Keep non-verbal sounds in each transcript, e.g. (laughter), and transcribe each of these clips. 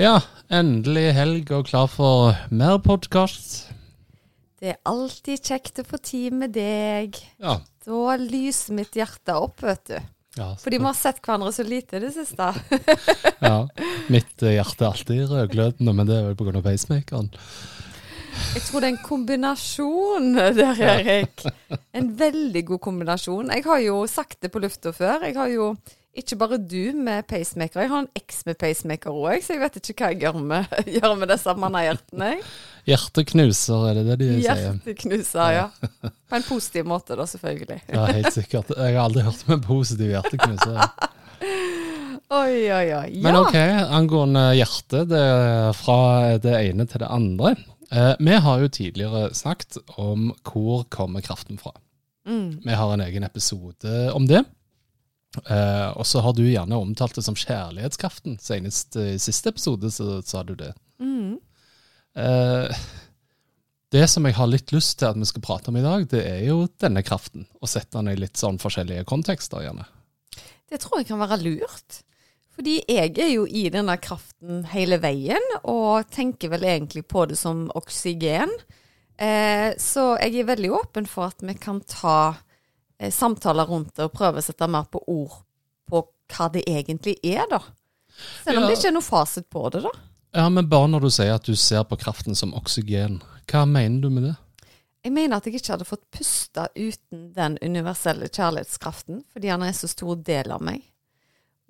Ja, endelig helg og klar for mer podkast. Det er alltid kjekt å få tid med deg. Ja. Da lyser mitt hjerte opp, vet du. Ja, Fordi vi har sett hverandre så lite i det siste. (laughs) ja. Mitt hjerte er alltid rødglødende, men det er vel pga. pacemakeren. Jeg tror det er en kombinasjon der, Erik. En veldig god kombinasjon. Jeg har jo sagt det på lufta før. Jeg har jo ikke bare du med pacemaker, jeg har en eks med pacemaker òg, så jeg vet ikke hva jeg gjør med, (laughs) gjør med disse mannehjertene. Hjerteknuser, er det det de sier? Hjerteknuser, ja. På en positiv måte, da, selvfølgelig. Ja, helt sikkert. Jeg har aldri hørt om en positiv hjerteknuser. (laughs) Oi, oi, oi. Ja. Men ok, angående hjertet, det er fra det ene til det andre. Eh, vi har jo tidligere snakket om hvor kommer kraften fra. Mm. Vi har en egen episode om det. Eh, og så har du gjerne omtalt det som kjærlighetskraften. Senest i siste episode så sa du det. Mm. Uh, det som jeg har litt lyst til at vi skal prate om i dag, det er jo denne kraften. Og sette den i litt sånn forskjellige kontekster, gjerne. Det tror jeg kan være lurt. Fordi jeg er jo i denne kraften hele veien, og tenker vel egentlig på det som oksygen. Eh, så jeg er veldig åpen for at vi kan ta eh, samtaler rundt det og prøve å sette mer på ord på hva det egentlig er, da. Selv om Ja. det ikke er noe fasit på det, da. Ja, Men bare når du sier at du ser på kraften som oksygen, hva mener du med det? Jeg mener at jeg ikke hadde fått puste uten den universelle kjærlighetskraften, fordi han er så stor del av meg.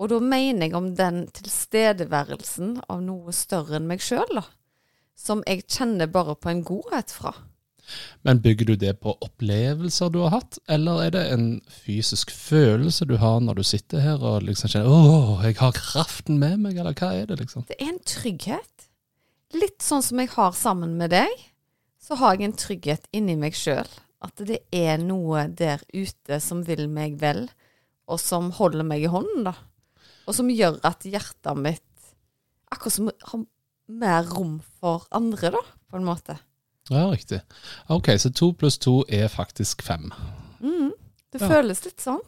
Og da mener jeg om den tilstedeværelsen av noe større enn meg sjøl, da. Som jeg kjenner bare på en godhet fra. Men bygger du det på opplevelser du har hatt, eller er det en fysisk følelse du har når du sitter her og liksom kjenner 'Å, jeg har kraften med meg', eller hva er det, liksom? Det er en trygghet. Litt sånn som jeg har sammen med deg, så har jeg en trygghet inni meg sjøl. At det er noe der ute som vil meg vel, og som holder meg i hånden, da. Og som gjør at hjertet mitt akkurat som har mer rom for andre, da, på en måte. Ja, riktig. Ok, så to pluss to er faktisk fem. Mm, det Ja. føles litt sånn.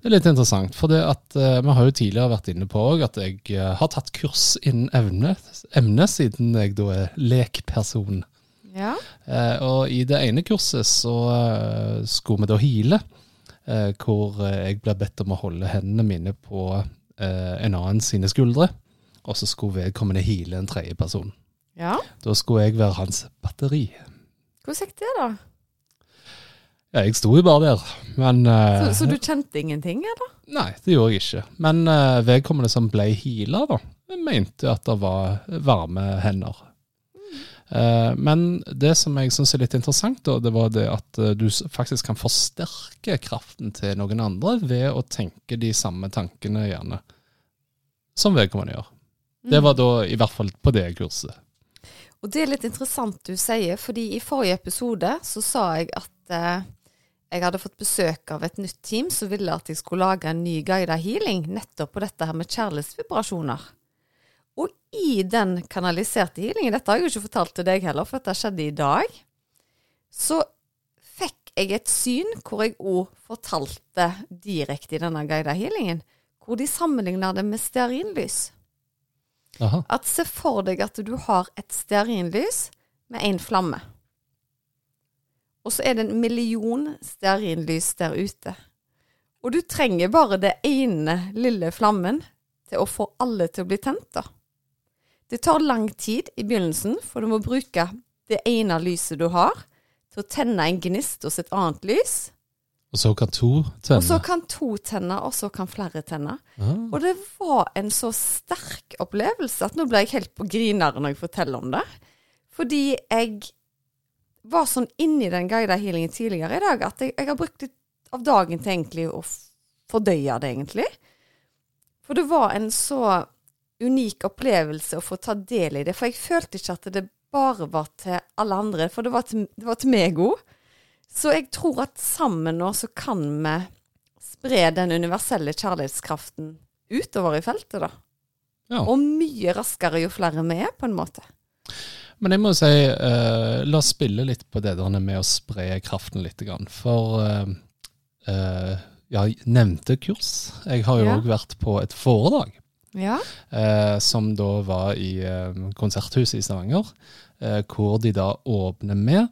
Det er litt interessant, for det at uh, vi har jo tidligere vært inne på at jeg uh, har tatt kurs innen evne, emne, siden jeg da er lekperson. Ja. Uh, og i det ene kurset så skulle vi da heale, hvor jeg ble bedt om å holde hendene mine på en annen sine skuldre, og så skulle vedkommende heale en tredje person. Ja. Da skulle jeg være hans batteri. Hvordan gikk det, da? Ja, jeg sto jo bare der, men uh, Så, så du kjente ingenting, eller? Nei, det gjorde jeg ikke. Men uh, vedkommende som ble heala, da, mente at det var varme hender. Eh, men det som jeg syns er litt interessant, da, det var det at eh, du faktisk kan forsterke kraften til noen andre ved å tenke de samme tankene, gjerne, som vedkommende gjør. Det var da i hvert fall på det kurset. Og det er litt interessant du sier, fordi i forrige episode så sa jeg at eh, jeg hadde fått besøk av et nytt team som ville at jeg skulle lage en ny guida healing nettopp på dette her med kjærlighetsvibrasjoner. Og i den kanaliserte healingen, dette har jeg jo ikke fortalt til deg heller, for dette skjedde i dag, så fikk jeg et syn hvor jeg òg fortalte direkte i denne guida healingen, hvor de sammenligna det med stearinlys. Aha. At se for deg at du har et stearinlys med én flamme. Og så er det en million stearinlys der ute. Og du trenger bare det ene lille flammen til å få alle til å bli tent, da. Det tar lang tid i begynnelsen, for du må bruke det ene lyset du har, til å tenne en gnist hos et annet lys. Og så kan to tenner. Og så kan to tenner, og så kan flere tenner. Ah. Og det var en så sterk opplevelse at nå ble jeg helt på grineren når jeg forteller om det. Fordi jeg var sånn inni den guida healingen tidligere i dag at jeg, jeg har brukt litt av dagen til egentlig å fordøye det, egentlig. For det var en så unik opplevelse å få ta del i det. For jeg følte ikke at det bare var til alle andre, for det var til, det var til meg òg. Så jeg tror at sammen nå så kan vi spre den universelle kjærlighetskraften utover i feltet, da. Ja. Og mye raskere jo flere vi er, på en måte. Men jeg må si, uh, la oss spille litt på det der med å spre kraften litt. For uh, uh, ja, nevnte kurs. Jeg har jo Ja. vært på et foredrag. Ja. som da var i Konserthuset i Stavanger, hvor de da åpner med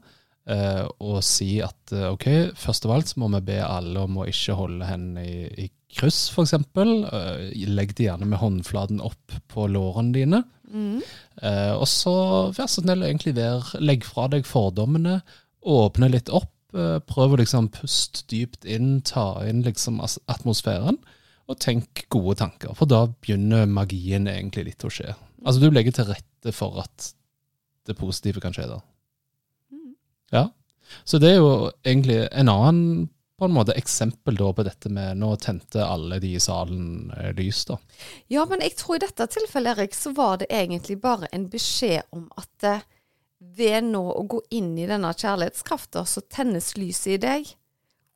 eh, og si at uh, ok, først av alt så må vi be alle om å ikke holde hendene i, i kryss, f.eks. Uh, legg de gjerne med håndflaten opp på lårene dine. Mm. Uh, og så vær så snill, egentlig vær, legg fra deg fordommene, åpne litt opp. eh, prøv å liksom puste dypt inn, ta inn liksom atmosfæren, og tenk gode tanker. For da begynner magien egentlig litt å skje. Altså du legger til rette for at det positive kan skje der. Ja. Så det er jo egentlig en annen på en måte eksempel på dette med nå tente alle de i salen eh, lys, da. Ja, men jeg tror i dette tilfellet, Erik, så var det egentlig bare en beskjed om at eh, ved nå å gå inn i denne kjærlighetskrafta, så tennes lyset i deg.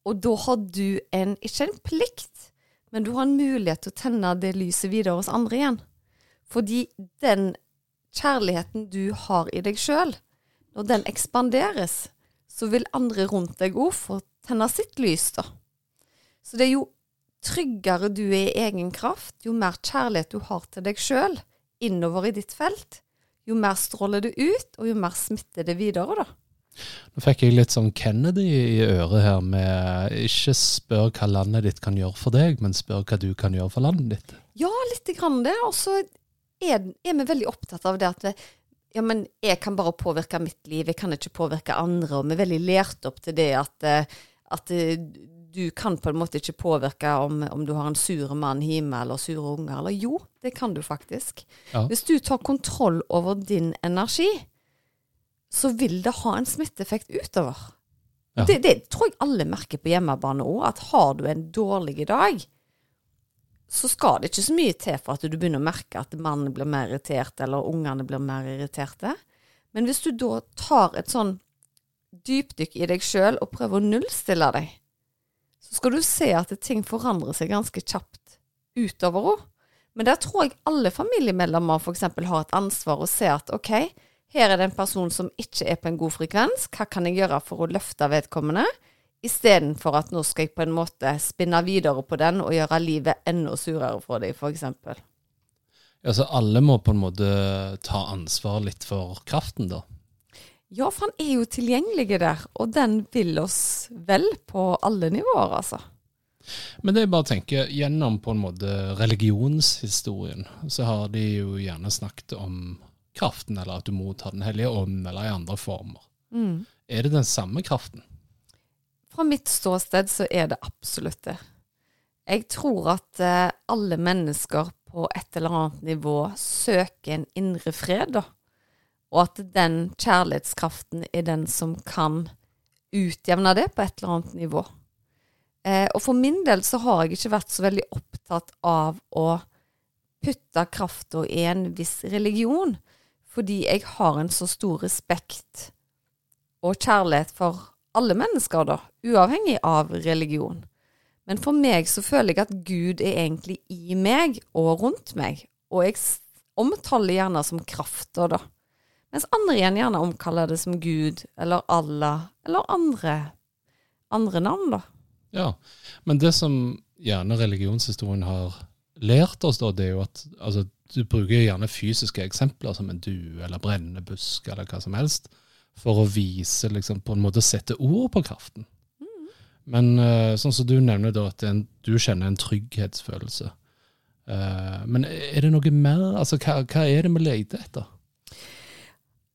Og da har du en, ikke en plikt, men du har en mulighet til å tenne det lyset videre hos andre igjen. Fordi den kjærligheten du har i deg sjøl, når den ekspanderes, så vil andre rundt deg òg få tenne sitt lys, da. Så det er jo tryggere du er i egen kraft, jo mer kjærlighet du har til deg sjøl innover i ditt felt, jo mer stråler det ut, og jo mer smitter det videre, da. Nå fikk jeg litt sånn Kennedy i øret her med ikke spør hva landet ditt kan gjøre for deg, men spør hva du kan gjøre for landet ditt. Ja, lite grann det. Og så er, er vi veldig opptatt av det at ja, men jeg kan bare påvirke mitt liv, jeg kan ikke påvirke andre. Og vi er veldig lært opp til det at, eh, at eh, du kan på en måte ikke påvirke om, om du har en sur mann hjemme eller sure unger. Eller jo, det kan du faktisk. Ja. Hvis du tar kontroll over din energi, så vil det ha en smitteeffekt utover. Ja. Det, det tror jeg alle merker på hjemmebane òg, at har du en dårlig dag, så skal det ikke så mye til for at du begynner å merke at mannen blir mer irritert, eller ungene blir mer irriterte. Men hvis du da tar et sånn dypdykk i deg sjøl og prøver å nullstille deg, så skal du se at ting forandrer seg ganske kjapt utover henne. Men der tror jeg alle familiemedlemmer f.eks. har et ansvar å se at ok, her er det en person som ikke er på en god frekvens, hva kan jeg gjøre for å løfte vedkommende? Istedenfor at nå skal jeg på en måte spinne videre på den og gjøre livet enda surere for dem, f.eks. så alle må på en måte ta ansvar litt for kraften, da. Ja, for han er jo tilgjengelig der, og den vil oss vel på alle nivåer, altså. Men det jeg bare tenker, gjennom på en måte religionshistorien, så har de jo gjerne snakket om kraften, eller at du mottar Den hellige ånd, eller i andre former. Mm. Er det den samme kraften? Fra mitt ståsted så er det absolutt det. Jeg tror at eh, alle mennesker på et eller annet nivå søker en indre fred, da. Og at den kjærlighetskraften er den som kan utjevne det på et eller annet nivå. Eh, og for min del så har jeg ikke vært så veldig opptatt av å putte krafta i en viss religion, fordi jeg har en så stor respekt og kjærlighet for alle mennesker, da, uavhengig av religion. Men for meg så føler jeg at Gud er egentlig i meg og rundt meg, og jeg omtaler gjerne som krafta, da. Mens andre igjen gjerne omkaller det som Gud eller Allah eller andre, andre navn, da. Ja, men det som gjerne religionshistorien har lært oss, da, det er jo at altså, du bruker gjerne fysiske eksempler som en due eller brennende busk eller hva som helst, for å vise, liksom, på en måte sette ord på kraften. Men eh, sånn som du nevner da, at en, du kjenner en trygghetsfølelse. Eh, men er det noe mer? Altså, hva, hva er det vi leter etter?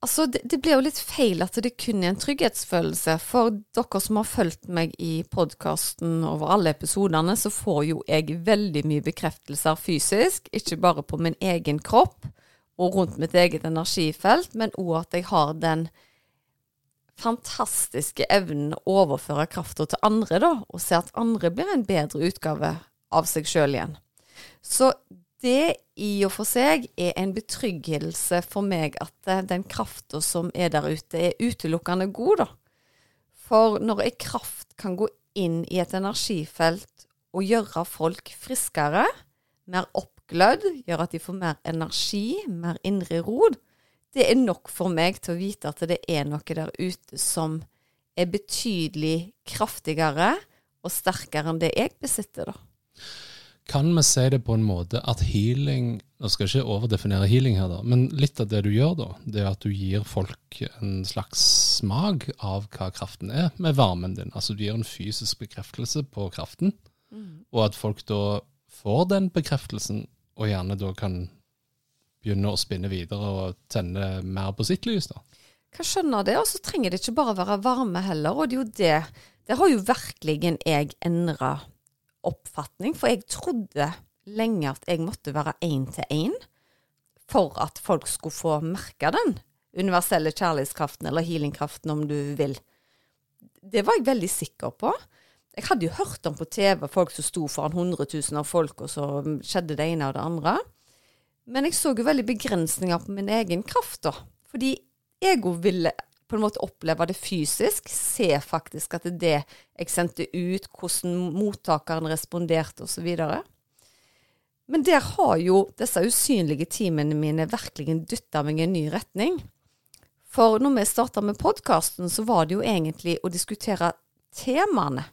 Altså, det, det blir jo litt feil at det kun er en trygghetsfølelse. For dere som har fulgt meg i podkasten over alle episodene, så får jo jeg veldig mye bekreftelser fysisk. Ikke bare på min egen kropp og rundt mitt eget energifelt, men òg at jeg har den fantastiske evnen å overføre krafta til andre, da, og se at andre blir en bedre utgave av seg sjøl igjen. Så det i og for seg er en betryggelse for meg at eh, den krafta som er der ute, er utelukkende god, da. For når ei kraft kan gå inn i et energifelt og gjøre folk friskere, mer oppglødd, gjøre at de får mer energi, mer indre rod, det er nok for meg til å vite at det er noe der ute som er betydelig kraftigere og sterkere enn det jeg besitter, da. Kan vi si det på en måte at healing Nå skal jeg ikke overdefinere healing her, da, men litt av det du gjør da, det er at du gir folk en slags smak av hva kraften er, med varmen din. Altså du gir en fysisk bekreftelse på kraften, mm. og at folk da får den bekreftelsen, og gjerne da kan begynne å spinne videre og tenne mer på sitt lys, da. Kan skjønne det, og så trenger det ikke bare være varme heller. Og det er jo det. Der har jo virkelig jeg endra oppfatning, for jeg trodde lenge at jeg måtte være én til én for at folk skulle få merke den universelle kjærlighetskraften, eller healingkraften, om du vil. Det var jeg veldig sikker på. Jeg hadde jo hørt om på TV folk som sto foran hundretusener av folk, og så skjedde det ene og det andre. Men jeg så jo veldig begrensninger på min egen kraft, da. Fordi ego ville på en måte oppleve det fysisk, se faktisk at det det jeg sendte ut, hvordan mottakeren responderte osv. Men der har jo disse usynlige teamene mine virkelig dytta meg i en ny retning. For når vi starta med podkasten, så var det jo egentlig å diskutere temaene.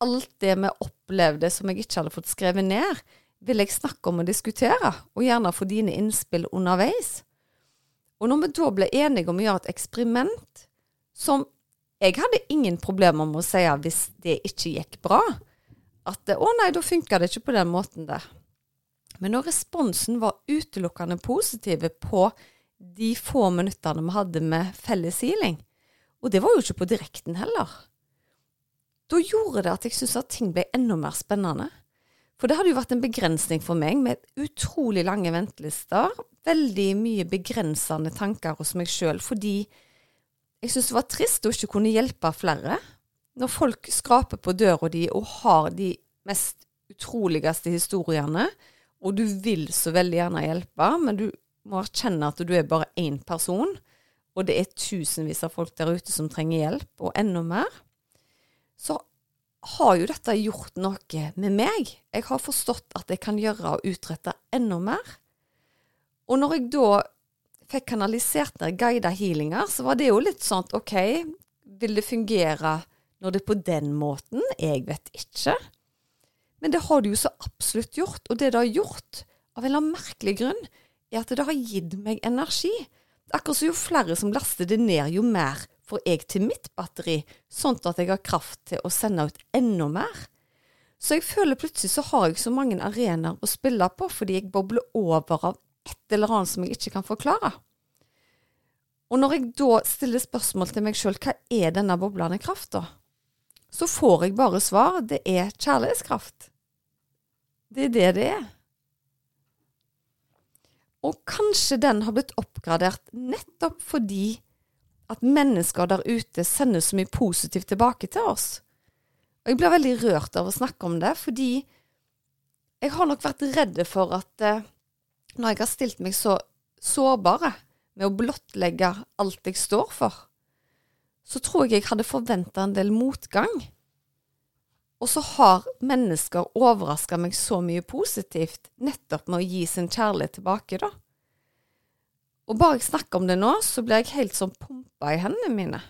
Alt det vi opplevde som jeg ikke hadde fått skrevet ned vil jeg snakke om og diskutere, og gjerne få dine innspill underveis. Og når vi da ble enige om å gjøre et eksperiment, som jeg hadde ingen problemer med å si hvis det ikke gikk bra, at å nei, da funka det ikke på den måten der. Men når responsen var utelukkende positive på de få minuttene vi hadde med felles healing, og det var jo ikke på direkten heller, da gjorde det at jeg syntes at ting ble enda mer spennende. For det hadde jo vært en begrensning for meg, med utrolig lange ventelister. Veldig mye begrensende tanker hos meg sjøl, fordi jeg syntes det var trist å ikke kunne hjelpe flere. Når folk skraper på døra di og har de mest utroligste historiene, og du vil så veldig gjerne hjelpe, men du må erkjenne at du er bare én person, og det er tusenvis av folk der ute som trenger hjelp, og enda mer, så har jo dette gjort noe med meg. Jeg har forstått at jeg kan gjøre og utrette enda mer. Og når jeg da fikk kanalisert ned guida healinger, så var det jo litt sånn OK, vil det fungere når det er på den måten? Jeg vet ikke. Men det har det jo så absolutt gjort. Og det det har gjort, av en eller annen merkelig grunn, er at det har gitt meg energi. Er akkurat som jo flere som laster det ned, jo mer får jeg til mitt batteri, sånn at jeg har kraft til å sende ut enda mer. Så jeg føler plutselig så har jeg så mange arenaer å spille på fordi jeg bobler over av et eller annet som jeg ikke kan forklare. Og når jeg da stiller spørsmål til meg sjøl hva er denne boblende kraft, da? Så får jeg bare svar det er kjærlighetskraft. Det er det det er. Og kanskje den har blitt oppgradert nettopp fordi at mennesker der ute sender så mye positivt tilbake til oss. Og jeg blir veldig rørt av å snakke om det, fordi jeg har nok vært redd for at eh, når jeg har stilt meg så sårbare med å blottlegge alt jeg står for, så tror jeg jeg hadde forventa en del motgang. Og så har mennesker overraska meg så mye positivt nettopp med å gi sin kjærlighet tilbake, da. Og bare jeg snakker om det nå, så blir jeg helt sånn pumpa i hendene mine.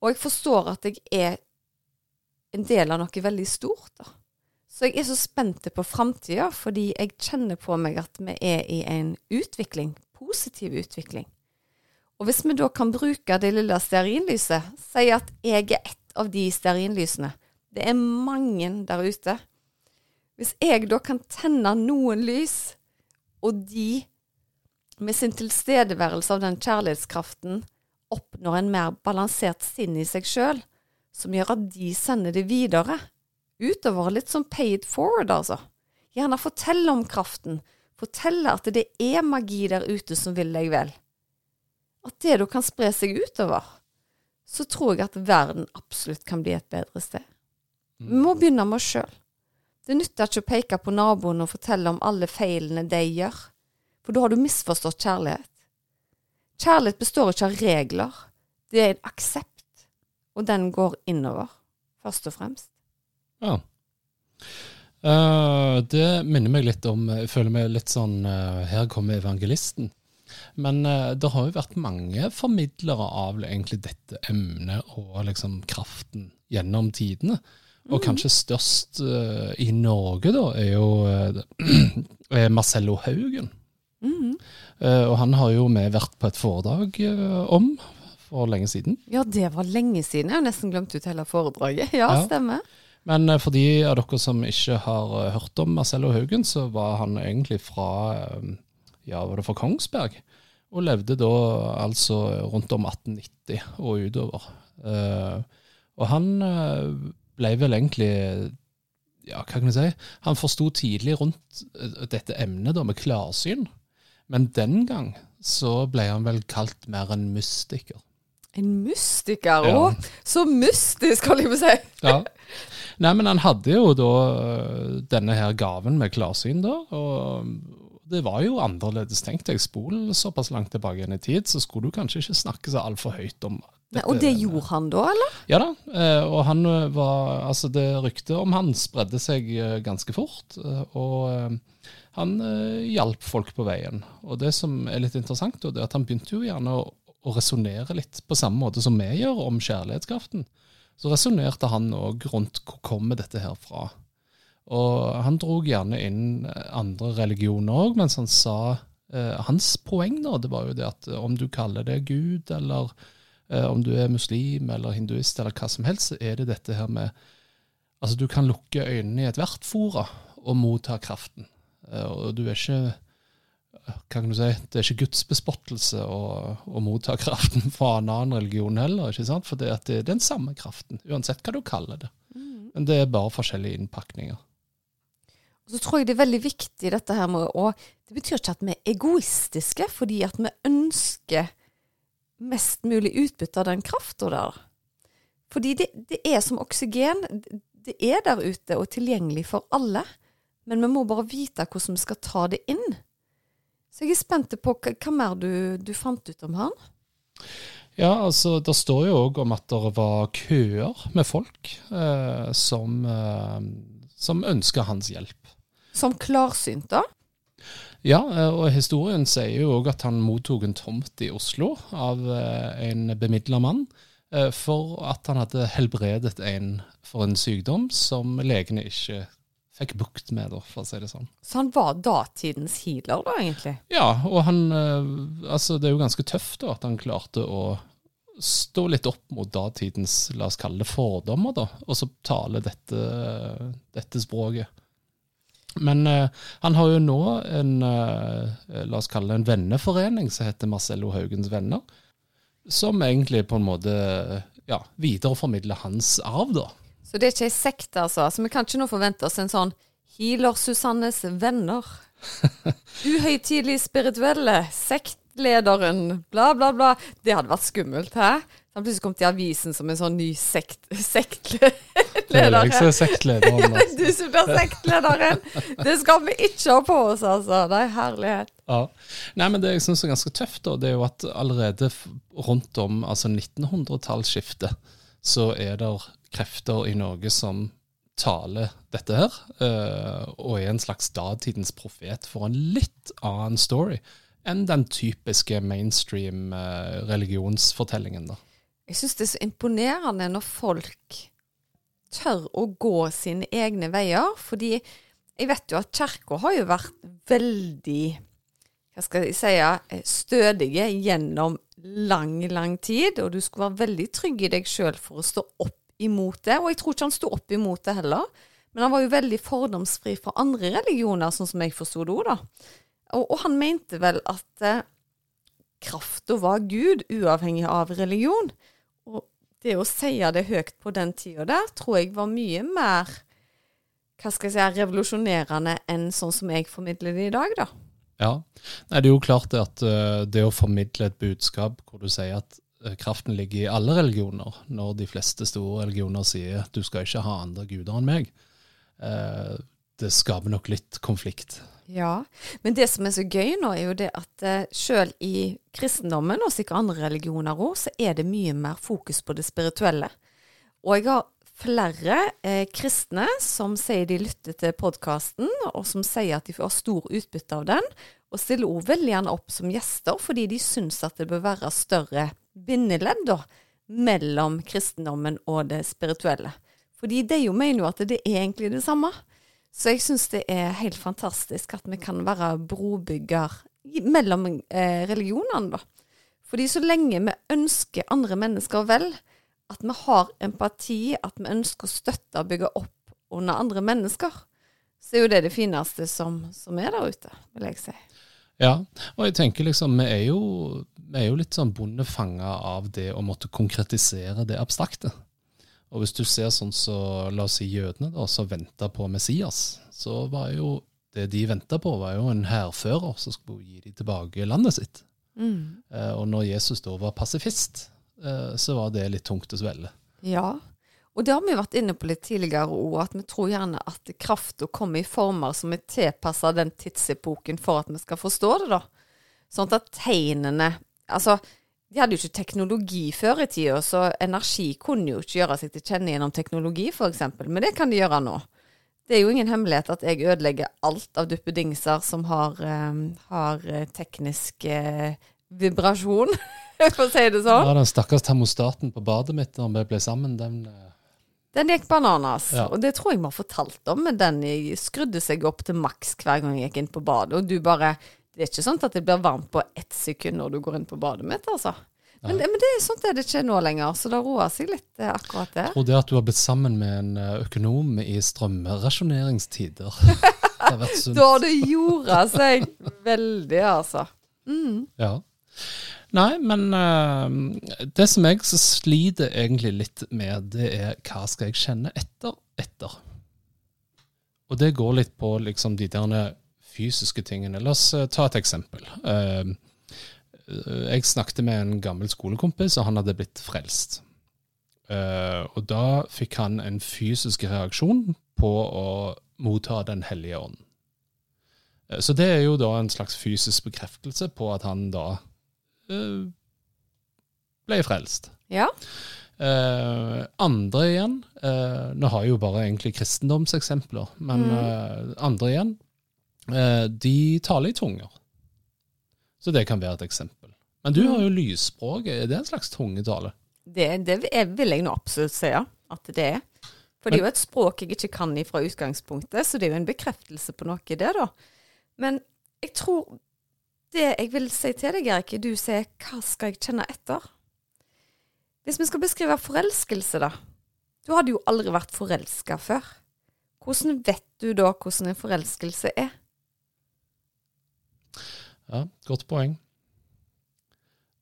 Og jeg forstår at jeg er en del av noe veldig stort, da. Så jeg er så spent på framtida, fordi jeg kjenner på meg at vi er i en utvikling, positiv utvikling. Og hvis vi da kan bruke det lille stearinlyset, si at jeg er ett av de stearinlysene, det er mange der ute. Hvis jeg da kan tenne noen lys, og de med sin tilstedeværelse av den kjærlighetskraften oppnår en mer balansert sinn i seg sjøl, som gjør at de sender det videre. Utover litt som paid forward, altså. Gjerne fortelle om kraften. Fortelle at det er magi der ute som vil deg vel. At det da kan spre seg utover. Så tror jeg at verden absolutt kan bli et bedre sted. Vi må begynne med oss sjøl. Det nytter ikke å peke på naboen og fortelle om alle feilene de gjør, for da har du misforstått kjærlighet. Kjærlighet består ikke av regler, det er en aksept, og den går innover, først og fremst. Ja. Uh, det minner meg litt om Jeg føler meg litt sånn uh, Her kommer evangelisten. Men uh, det har jo vært mange formidlere av egentlig dette emnet og liksom kraften gjennom tidene. Og kanskje størst i Norge, da, er jo (clears throat) er Marcello Haugen. Mhm. Uh, og han har jo vi vært på et foredrag uh, om for lenge siden. Ja, det var lenge siden. Jeg har nesten glemt ut hele foredraget. Ja, Ja. stemmer. Men uh, for de av dere som ikke har hørt om Marcello Haugen, så var han egentlig fra ja, var det fra Kongsberg. Og levde da altså rundt om 1890 og utover. Og han ble vel egentlig Ja, hva kan jeg si? Han forsto tidlig rundt dette emnet da med klarsyn. Men den gang så ble han vel kalt mer en mystiker. En mystiker. Ja. Så mystisk, holdt jeg på å si. Ja. Nei, men han hadde jo da øh, denne her gaven med klarsyn, da. Og det var jo annerledes tenkt. Jeg spol såpass langt tilbake igjen i tid, så skulle du kanskje ikke snakke så altfor høyt om Nei, og det gjorde han da, eller? Ja da, eh, og han øh, var Altså, det ryktet om han spredde seg ganske fort. Og han øh, hjalp folk på veien. Og det som er litt interessant, da, det er at han begynte jo gjerne å, å resonnere litt på samme måte som vi gjør om kjærlighetskraften. Så resonnerte han òg rundt hvor kommer dette her fra. Og han dro gjerne inn eh, andre religioner òg, mens han sa eh, Hans poeng nå, det var jo det at eh, om du kaller det Gud, eller eh, om du er muslim eller hinduist eller hva som helst, så er det dette her med Altså, du kan lukke øynene i ethvert fora og motta kraften. Eh, og du er ikke hva kan du si, Det er ikke gudsbespottelse å, å motta (laughs) kraften fra en annen religion heller, ikke sant? for det, det er den samme kraften, uansett hva du kaller det. Men det er bare forskjellige innpakninger. Og så tror jeg det er veldig viktig dette her med å Det betyr ikke at vi er egoistiske, fordi at vi ønsker mest mulig utbytte av den krafta der. Fordi det, det er som oksygen. Det er der ute og tilgjengelig for alle. Men vi må bare vite hvordan vi skal ta det inn. Så jeg er spent på hva, hva mer du, du fant ut om han. Ja, altså, det står jo òg om at det var køer med folk eh, som, eh, som ønska hans hjelp. Som klarsynt, da. Ja, eh, og historien sier jo òg at han mottok en tomt i Oslo av eh, en bemidla mann eh, for at han hadde helbredet en for en sykdom som legene ikke fikk bukt med, da, for å si det sånn. Så han var datidens healer, da, egentlig. Ja, og han eh, Altså, det er jo ganske tøft da at han klarte å stå litt opp mot datidens, la oss kalle det fordommer, da, og så tale dette, dette språket. Men uh, han har jo nå en, uh, la oss kalle det en venneforening som heter Marcello Haugens Venner, som egentlig på en måte ja, videreformidler hans arv, da. Så det er ikke ei sekt, altså. Så vi kan ikke nå forvente oss en sånn Healer-Susannes venner. (laughs) Uhøytidelig spirituelle. Sektlederen. Bla, bla, bla. Det hadde vært skummelt, hæ? Han plutselig kom til avisen som en sånn ny sekt, (laughs) sektleder. Det er jeg som er sektlederen. (laughs) du Altså. som blir sektlederen! Det skal vi ikke ha på oss, altså. Det er herlighet. Ja. Nei, men Det jeg syns er ganske tøft, da, det er jo at allerede rundt om altså 1900-tallsskiftet, så er det krefter i Norge som taler dette her, eh, og er en slags datidens profet for en litt annen story enn den typiske mainstream eh, religionsfortellingen. da. Jeg syns det er så imponerende når folk tør å gå sine egne veier. Fordi jeg vet jo at kirka har jo vært veldig hva skal jeg si, eh, stødige gjennom lang, lang tid. Og du skulle være veldig trygg i deg sjøl for å stå opp imot det. Og jeg tror ikke han sto opp imot det heller. Men han var jo veldig fordomsfri fra andre religioner, sånn som jeg forsto det òg, da. Og, og han mente vel at eh, krafta var Gud, uavhengig av religion. Og det å si det høyt på den tida der, tror jeg var mye mer hva skal jeg si, revolusjonerende enn sånn som jeg formidler det i dag, da. Ja, Nei, Det er jo klart det at uh, det å formidle et budskap hvor du sier at kraften ligger i alle religioner, når de fleste store religioner sier du skal ikke ha andre guder enn meg, eh, det skaper nok litt konflikt. Ja, men det som er så gøy nå, er jo det at sjøl selv i kristendommen, og sikkert andre religioner òg, så er det mye mer fokus på det spirituelle. Og jeg har flere eh, kristne som sier de lytter til podkasten, og som sier at de får stor utbytte av den, og stiller òg veldig gjerne opp som gjester, fordi de syns at det bør være større bindeledd da, mellom kristendommen og det spirituelle. Fordi de jo mener jo at det er egentlig det samme. Så jeg syns det er helt fantastisk at vi kan være brobygger mellom eh, religionene, da. Fordi så lenge vi ønsker andre mennesker vel, at vi har empati, at vi ønsker å støtte og bygge opp under andre mennesker, så er jo det det fineste som, som er der ute, vil jeg si. Ja, og jeg tenker liksom, vi er jo, vi er jo litt sånn bondefanga av det å måtte konkretisere det abstrakte. Og hvis du ser sånn så, la oss si jødene, da, som venta på Messias, så var jo det de venta på, var jo en hærfører som skulle gi dem tilbake landet sitt. Mm. Eh, og når Jesus da var pasifist, eh, så var det litt tungt å svelge. Ja, og det har vi vært inne på litt tidligere òg, at vi tror gjerne at krafta kommer i former som er tilpassa den tidsepoken for at vi skal forstå det, da. Sånn at tegnene Altså, de hadde jo ikke teknologi før i tida, så energi kunne jo ikke gjøre seg til kjenne gjennom teknologi, f.eks. Men det kan de gjøre nå. Det er jo ingen hemmelighet at jeg ødelegger alt av duppedingser som har, um, har eh, teknisk uh, vibrasjon, (laughs) for å si det sånn. Ja, den stakkars termostaten på badet mitt når vi ble sammen, den Den gikk bananas, ja. og det tror jeg vi har fortalt om. Men den skrudde seg opp til maks hver gang jeg gikk inn på badet, og du bare det er ikke sånn at det blir varmt på ett sekund når du går inn på badet mitt, altså. Men, men det sånt er det ikke nå lenger, så det roer seg litt, eh, akkurat det. Jeg tror det at du har blitt sammen med en eh, økonom i strømrasjoneringstider (laughs) Da har det jorda seg veldig, altså. Mm. Ja. Nei, men uh, det som jeg sliter egentlig litt med, det er hva skal jeg kjenne etter etter? Og det går litt på liksom de der fysiske tingene. La oss uh, ta et eksempel. Uh, jeg snakket med en gammel skolekompis, og han hadde blitt frelst. Uh, og da fikk han en fysisk reaksjon på å motta Den hellige ånd. Uh, så det er jo da en slags fysisk bekreftelse på at han da ble frelst. Ja. andre igjen Nå har jeg jo bare egentlig kristendomseksempler, men mm. andre igjen Eh, de taler i tunger. Så det kan være et eksempel. Men du har jo mm. lysspråk. Er det en slags tungetale? Det, det vil jeg nå absolutt si at det er. For det er jo et språk jeg ikke kan fra utgangspunktet, så det er jo en bekreftelse på noe, det, da. Men jeg tror det jeg vil si til deg, Erik, du sier 'hva skal jeg kjenne etter'? Hvis vi skal beskrive forelskelse, da. Du hadde jo aldri vært forelska før. Hvordan vet du da hvordan en forelskelse er? Ja, godt poeng.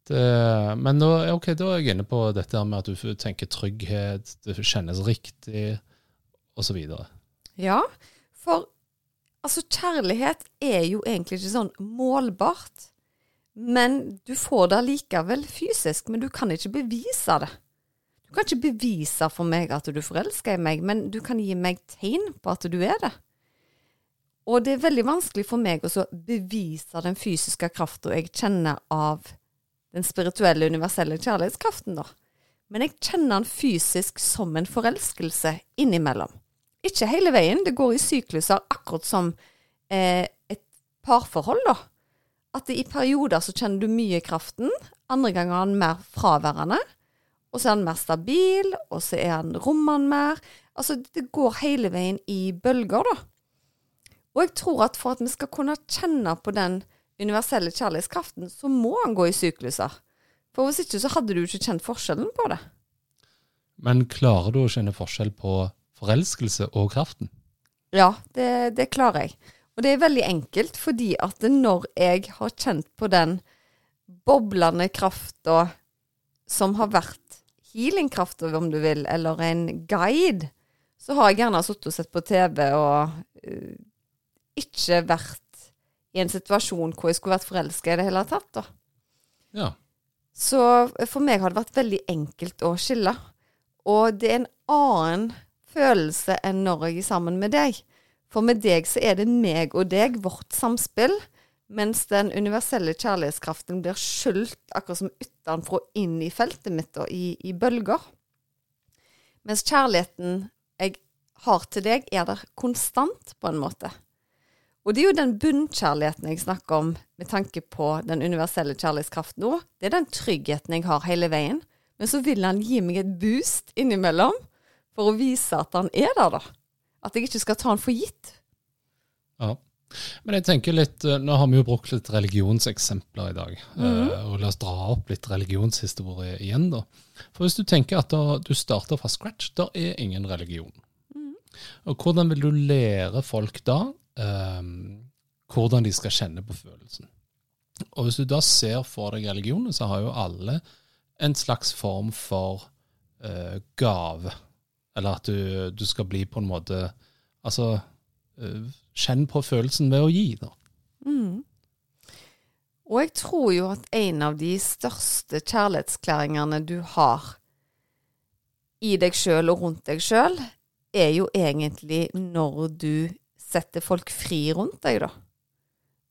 Det, men da, okay, da, er jeg inne på dette med at du tenker trygghet, det kjennes riktig, osv. Ja, for altså kjærlighet er jo egentlig ikke sånn målbart. Men du får det likevel fysisk, men du kan ikke bevise det. Du kan ikke bevise for meg at du forelsker i meg, men du kan gi meg tegn på at du er det. Og det er veldig vanskelig for meg å bevise den fysiske krafta jeg kjenner av den spirituelle, universelle kjærlighetskraften, da. Men jeg kjenner den fysisk som en forelskelse innimellom. Ikke hele veien, det går i sykluser, akkurat som eh, et parforhold, da. At i perioder så kjenner du mye kraften, andre ganger er den mer fraværende. Og så er den mer stabil, og så er den rommende mer. Altså, det går hele veien i bølger, da. Og jeg tror at for at vi skal kunne kjenne på den universelle kjærlighetskraften, så må han gå i sykluser. For hvis ikke så hadde du ikke kjent forskjellen på det. Men klarer du å kjenne forskjell på forelskelse og kraften? Ja, det, det klarer jeg. Og det er veldig enkelt, fordi at når jeg har kjent på den boblende krafta som har vært healingkrafta, om du vil, eller en guide, så har jeg gjerne sittet og sett på TV og uh, ikke vært i en situasjon hvor jeg skulle vært forelska i det hele tatt, da. Ja. Så for meg har det vært veldig enkelt å skille. Og det er en annen følelse enn når jeg er sammen med deg. For med deg så er det meg og deg, vårt samspill, mens den universelle kjærlighetskraften blir skjult akkurat som utenfra inn i feltet mitt og i, i bølger. Mens kjærligheten jeg har til deg, er der konstant, på en måte. Og det er jo den bunnkjærligheten jeg snakker om med tanke på den universelle kjærlighetskraften nå. Det er den tryggheten jeg har hele veien. Men så vil han gi meg et boost innimellom for å vise at han er der, da. At jeg ikke skal ta han for gitt. Ja. Men jeg tenker litt, eh, Nå har vi jo brukt litt religionseksempler i dag. Mm og La oss dra opp litt religionshistorie igjen. da. For Hvis du tenker at da, du starter fra scratch, der er ingen religion. Mhm. Og Hvordan vil du lære folk da um, hvordan de skal kjenne på følelsen? Og Hvis du da ser for deg religionen, så har jo alle en slags form for uh, gave. Eller at du, du skal bli på en måte Altså eh, Kjenn på følelsen ved å gi, da. Mm. Og jeg tror jo at en av de største kjærlighetsklæringene du har i deg sjøl og rundt deg sjøl, er jo egentlig når du setter folk fri rundt deg, da.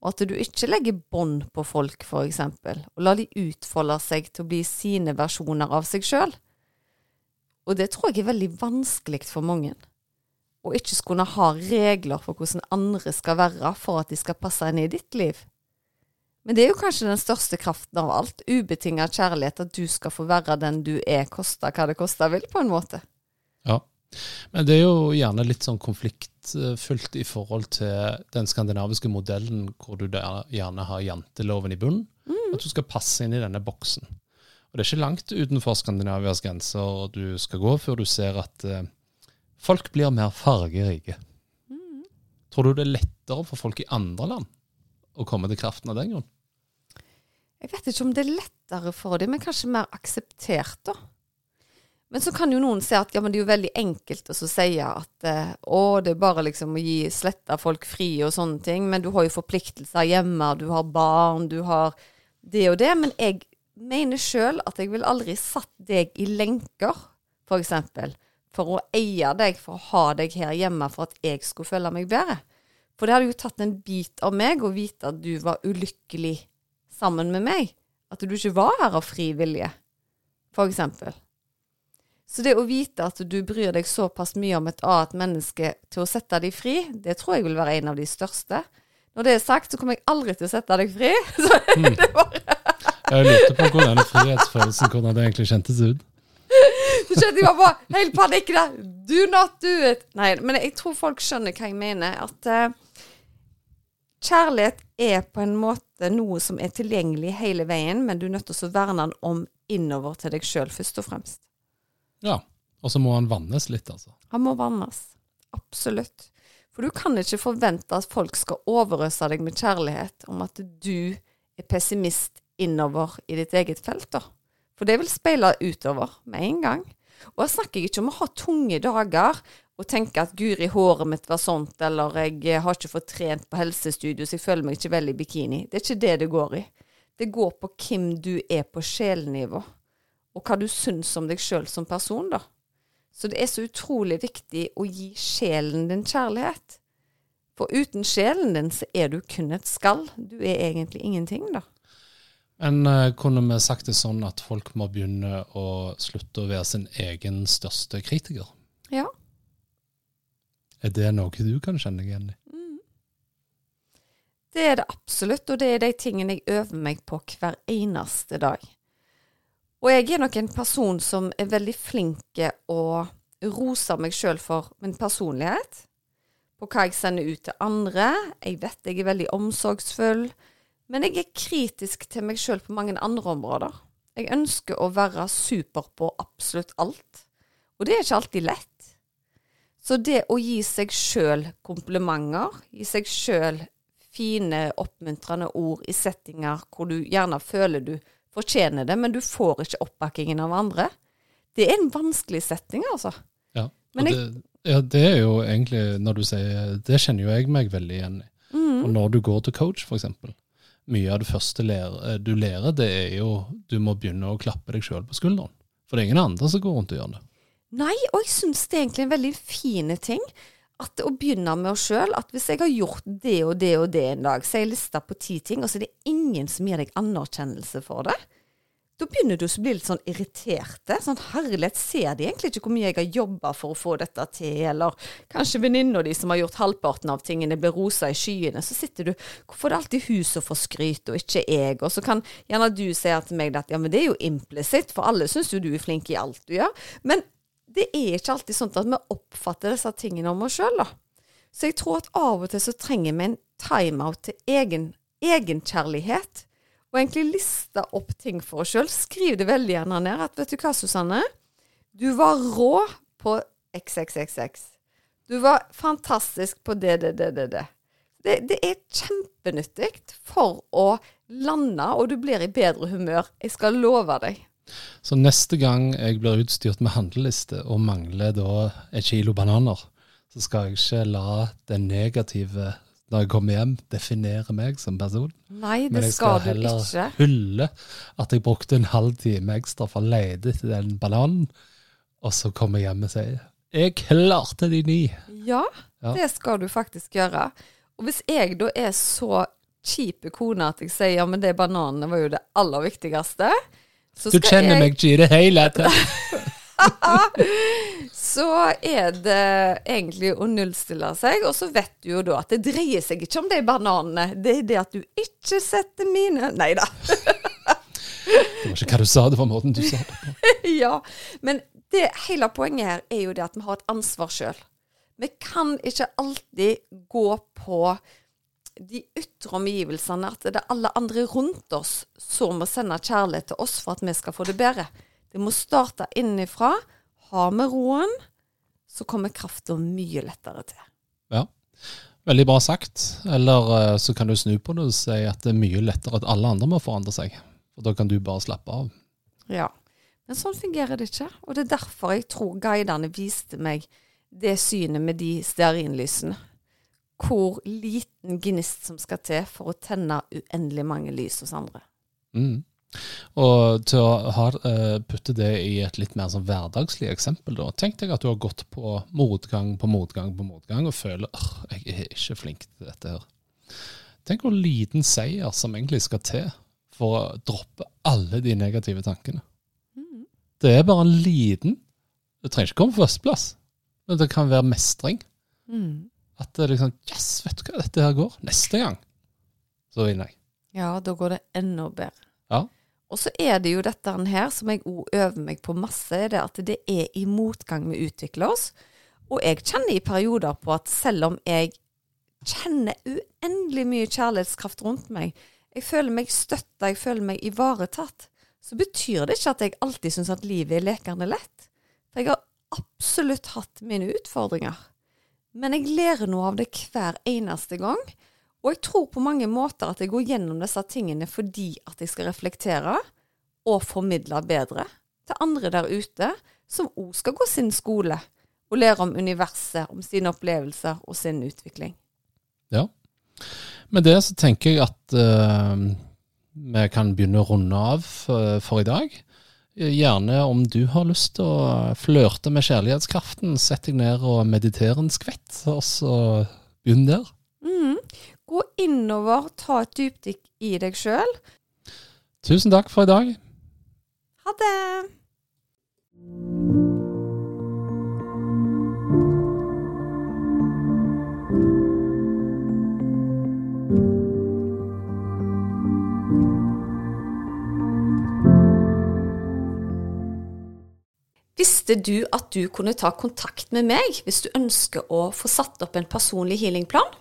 Og at du ikke legger bånd på folk, for eksempel, og lar de utfolde seg til å bli sine versjoner av seg sjøl. Og det tror jeg er veldig vanskelig for mange. Å ikke skulle ha regler for hvordan andre skal være for at de skal passe inn i ditt liv. Men det er jo kanskje den største kraften av alt. Ubetinga kjærlighet. At du skal få være den du er, kosta hva det kosta vil, på en måte. Ja. Men det er jo gjerne litt sånn konfliktfullt i forhold til den skandinaviske modellen, hvor du gjerne har janteloven i bunnen. At du skal passe inn i denne boksen. Og det er ikke langt utenfor Skandinavias grenser du skal gå før du ser at eh, folk blir mer fargerike. Tror du det er lettere for folk i andre land å komme til kraften av den grunn? Jeg vet ikke om det er lettere for dem, men kanskje mer akseptert, da. Men så kan jo noen si at ja, men det er jo veldig enkelt å si at eh, å, det er bare liksom å gi sletta folk fri og sånne ting, men du har jo forpliktelser hjemme, du har barn, du har det og det. Men jeg mener sjøl at jeg vil aldri satt deg i lenker, for eksempel, for å eie deg, for å ha deg her hjemme for at jeg skulle føle meg bedre. For det hadde jo tatt en bit av meg å vite at du var ulykkelig sammen med meg. At du ikke var her av fri vilje, for eksempel. Så det å vite at du bryr deg såpass mye om et annet menneske til å sette deg fri, det tror jeg vil være en av de største. Når det er sagt, så kommer jeg aldri til å sette deg fri. (laughs) Så det er bare Jeg lurte på hvordan frihetsfølelsen hvordan det egentlig kjentes ut. Så kjente jeg bare helt panikk der. Do not do it. Nei, men jeg tror folk skjønner hva jeg mener. At uh, kjærlighet er på en måte noe som er tilgjengelig hele veien, men du er nødt til å verne den om innover til deg sjøl, først og fremst. Ja. Og så må han vannes litt, altså. Han må vannes. Absolutt. For du kan ikke forvente at folk skal overøse deg med kjærlighet om at du er pessimist innover i ditt eget felt, da. For det vil speile utover med en gang. Og jeg snakker ikke om å ha tunge dager og tenke at guri, håret mitt var sånt, eller jeg har ikke fått trent på helsestudio, så jeg føler meg ikke veldig i bikini. Det er ikke det det går i. Det går på hvem du er på sjelnivå, og hva du syns om deg sjøl som person, da. Så det er så utrolig viktig å gi sjelen din kjærlighet. For uten sjelen din så er du kun et skall. Du er egentlig ingenting, da. Men eh, kunne vi sagt det sånn at folk må begynne å slutte å være sin egen største kritiker? Ja. Er det noe du kan kjenne deg igjen i? Det er det absolutt, og det er de tingene jeg øver meg på hver eneste dag. Og jeg er nok en person som er veldig flink å rose meg sjøl for min personlighet. På hva jeg sender ut til andre. Jeg vet jeg er veldig omsorgsfull. Men jeg er kritisk til meg sjøl på mange andre områder. Jeg ønsker å være super på absolutt alt. Og det er ikke alltid lett. Så det å gi seg sjøl komplimenter, gi seg sjøl fine, oppmuntrende ord i settinger hvor du gjerne føler du fortjener det, men du får ikke oppbakkingen av andre, det er en vanskelig setting, altså. Ja. Men jeg- det, ja, det er jo egentlig, når du sier Det kjenner jo jeg meg veldig igjen i. Mm. Og når du går til coach, f.eks. Mye av det første lærer, du lærer, det er jo Du må begynne å klappe deg sjøl på skulderen. For det er ingen andre som går rundt og gjør det. Nei, og jeg syns det er egentlig en veldig fin ting at å begynne med oss sjøl at hvis jeg har gjort det og det og det en dag, så er jeg lista på ti ting, og så er det ingen som gir deg anerkjennelse for det, da begynner du å bli litt sånn irriterte. Sånn herlighet, ser de egentlig ikke hvor mye jeg har jobba for å få dette til, eller kanskje venninna di som har gjort halvparten av tingene, blir rosa i skyene. Så sitter du Hvorfor er det alltid hun som får skryt, og ikke jeg? Og så kan gjerne du si til meg at ja, men det er jo implisitt, for alle syns jo du er flink i alt du gjør. Men det er ikke alltid sånn at vi oppfatter disse tingene om oss sjøl, da. Så jeg tror at av og til så trenger vi en timeout til egen, egenkjærlighet og egentlig liste opp ting for oss sjøl. Skriv det veldig gjerne ned at vet du hva, Susanne? Du var rå på XXXX. Du var fantastisk på det, det, det, det. Det, det, er kjempenyttig for å lande, og du blir i bedre humør. Jeg skal love deg. Så neste gang jeg blir utstyrt med handleliste og mangler da et kilo bananer, så skal jeg ikke la den negative når jeg kommer hjem, definere meg som person. Nei, det Men jeg skal, skal heller du ikke. hylle at jeg brukte en halv time ekstra for å lete etter den bananen, og så kommer jeg hjem og sier 'Jeg klarte de ni'. Ja, Ja. det skal du faktisk gjøre. Og hvis jeg da er så kjipe kone at jeg sier ja, men det bananene var jo det aller viktigste, så Du kjenner jeg meg ikke i det hele tatt. (laughs) (laughs) (laughs) så er det egentlig å nullstille seg. Og så vet du jo da at det dreier seg ikke om de bananene. Det er det at du ikke setter mine Nei da. Det var ikke hva du sa, det var måten du sa det på. (laughs) ja. Men det hele poenget her er jo det at vi har et ansvar sjøl. Vi kan ikke alltid gå på de ytre omgivelsene, at det er alle andre rundt oss som må sende kjærlighet til oss for at vi skal få det bedre. Det må starte innenfra. Har vi roen, så kommer krafta mye lettere til. Ja. Veldig bra sagt. Eller eh, så kan du snu på det og si at det er mye lettere at alle andre må forandre seg. For da kan du bare slappe av. Ja. Men sånn fungerer det ikke. Og det er derfor jeg tror guidene viste meg det synet med de stearinlysene. Hvor liten gnist som skal til for å tenne uendelig mange lys hos andre. Mm. Og til å ha, eh, putte det i et litt mer sånn hverdagslig eksempel, da. Tenk deg at du har gått på motgang på motgang på motgang og føler at jeg er ikke flink til dette her. Tenk hvor liten seier som egentlig skal til for å droppe alle de negative tankene. Det er bare en liten Det trenger ikke komme på førsteplass, men det kan være mestring. At det liksom Yes, vet du hva, dette her går. Neste gang så vinner jeg. Ja, da går det enda bedre. Ja. Og så er det jo dette her som jeg òg øver meg på masse, det at det er i motgang vi utvikler oss. Og jeg kjenner i perioder på at selv om jeg kjenner uendelig mye kjærlighetskraft rundt meg, jeg føler meg støtta, jeg føler meg ivaretatt, så betyr det ikke at jeg alltid syns at livet er lekende lett. For jeg har absolutt hatt mine utfordringer. Men jeg lærer noe av det hver eneste gang. Og jeg tror på mange måter at jeg går gjennom disse tingene fordi at jeg skal reflektere og formidle bedre til andre der ute, som òg skal gå sin skole og lære om universet, om sine opplevelser og sin utvikling. Ja. Med det så tenker jeg at uh, vi kan begynne å runde av for, for i dag. Gjerne om du har lyst til å flørte med kjærlighetskraften, sett deg ned og meditere en skvett, og så begynn der. Mhm. Gå innover, ta et dypdykk i deg sjøl. Tusen takk for i dag. Ha det! Visste du at du kunne ta kontakt med meg hvis du ønsker å få satt opp en personlig healingplan?